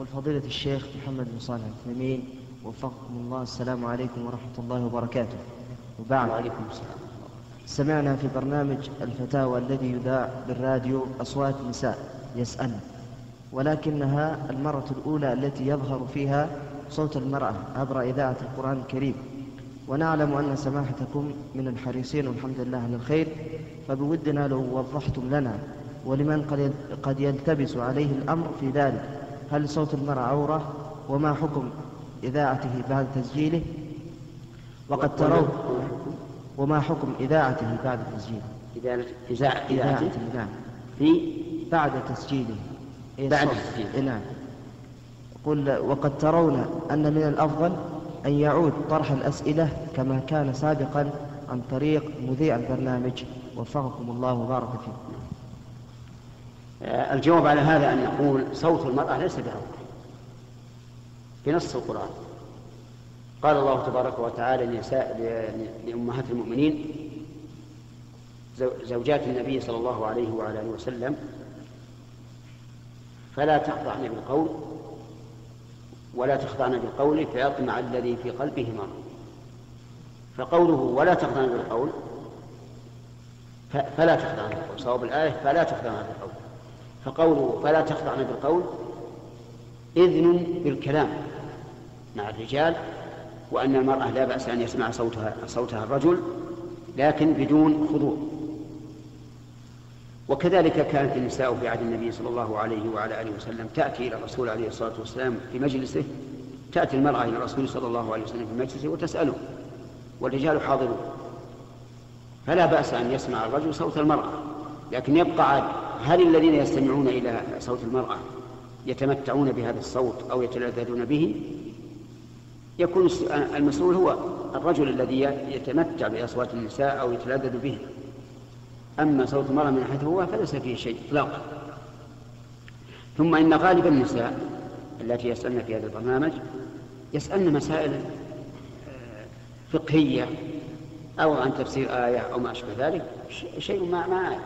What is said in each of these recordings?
يقول فضيلة الشيخ محمد بن صالح الثمين وفقكم الله السلام عليكم ورحمة الله وبركاته. وبعد وعليكم السلام. سمعنا في برنامج الفتاوى الذي يذاع بالراديو أصوات نساء يسأل ولكنها المرة الأولى التي يظهر فيها صوت المرأة عبر إذاعة القرآن الكريم. ونعلم أن سماحتكم من الحريصين والحمد لله على الخير فبودنا لو وضحتم لنا ولمن قد قد يلتبس عليه الأمر في ذلك. هل صوت المرأة عورة؟ وما حكم إذاعته بعد تسجيله؟ وقد ترون وما حكم إذاعته بعد تسجيله؟ إذاعة إذاعة إذاعته؟ نعم. في؟ بعد تسجيله. إيه بعد. تسجيله. إيه نعم. قل وقد ترون أن من الأفضل أن يعود طرح الأسئلة كما كان سابقا عن طريق مذيع البرنامج. وفقكم الله وبارك فيكم. الجواب على هذا أن نقول صوت المرأة ليس بعورة بنص القرآن. قال الله تبارك وتعالى لأمهات المؤمنين زو- زوجات النبي صلى الله عليه وعلى آله وسلم فلا تخضعن بالقول ولا تخضعن بالقول فيطمع الذي في قلبه مرض. فقوله ولا تخضعن بالقول فلا تخضعن بالقول صواب الآية فلا تخضعن بالقول. فقوله فلا تخضعن بالقول إذن بالكلام مع الرجال وأن المرأة لا بأس أن يسمع صوتها صوتها الرجل لكن بدون خضوع. وكذلك كانت النساء في عهد النبي صلى الله عليه وعلى آله وسلم تأتي إلى الرسول عليه الصلاة والسلام في مجلسه تأتي المرأة إلى الرسول صلى الله عليه وسلم في مجلسه وتسأله والرجال حاضرون. فلا بأس أن يسمع الرجل صوت المرأة لكن يبقى عاد هل الذين يستمعون إلى صوت المرأة يتمتعون بهذا الصوت أو يتلذذون به؟ يكون المسؤول هو الرجل الذي يتمتع بأصوات النساء أو يتلذذ به. أما صوت المرأة من حيث هو فليس فيه شيء إطلاقا. ثم إن غالب النساء التي يسألن في هذا البرنامج يسألن مسائل آه، فقهية أو عن تفسير آية أو ما أشبه ذلك شيء ما ما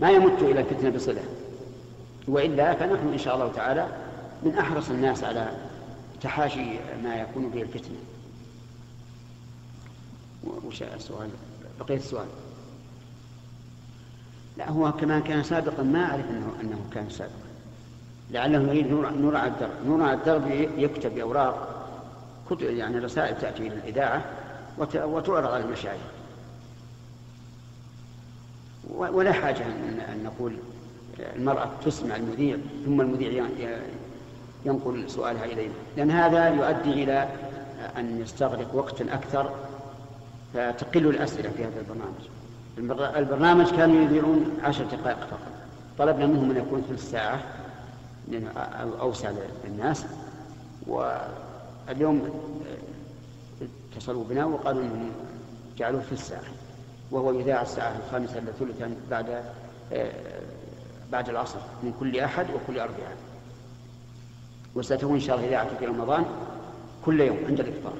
ما يمت إلى الفتنة بصلة وإلا فنحن إن شاء الله تعالى من أحرص الناس على تحاشي ما يكون به الفتنة. وش السؤال؟ بقية السؤال. لا هو كما كان سابقا ما أعرف أنه, أنه كان سابقا. لعله يريد نور, على الدرب. نور على الدرب يكتب بأوراق كتب يعني رسائل تأتي إلى الإذاعة وت- وتعرض على المشايخ. ولا حاجة أن, نقول المرأة تسمع المذيع ثم المذيع ينقل سؤالها إلينا. لأن هذا يؤدي إلى أن يستغرق وقتا أكثر فتقل الأسئلة في هذا البرنامج. البر- البرنامج كانوا يذيعون عشر دقائق فقط. طلبنا منهم أن يكون ثلث ساعة أوسع للناس. واليوم اتصلوا بنا وقالوا أنهم جعلوه ثلث ساعة. وهو يذاع الساعة الخامسة إلا ثلثا بعد آه، بعد العصر من كل أحد وكل أربعاء وستكون إن شاء الله إذاعة في رمضان كل يوم عند الإفطار.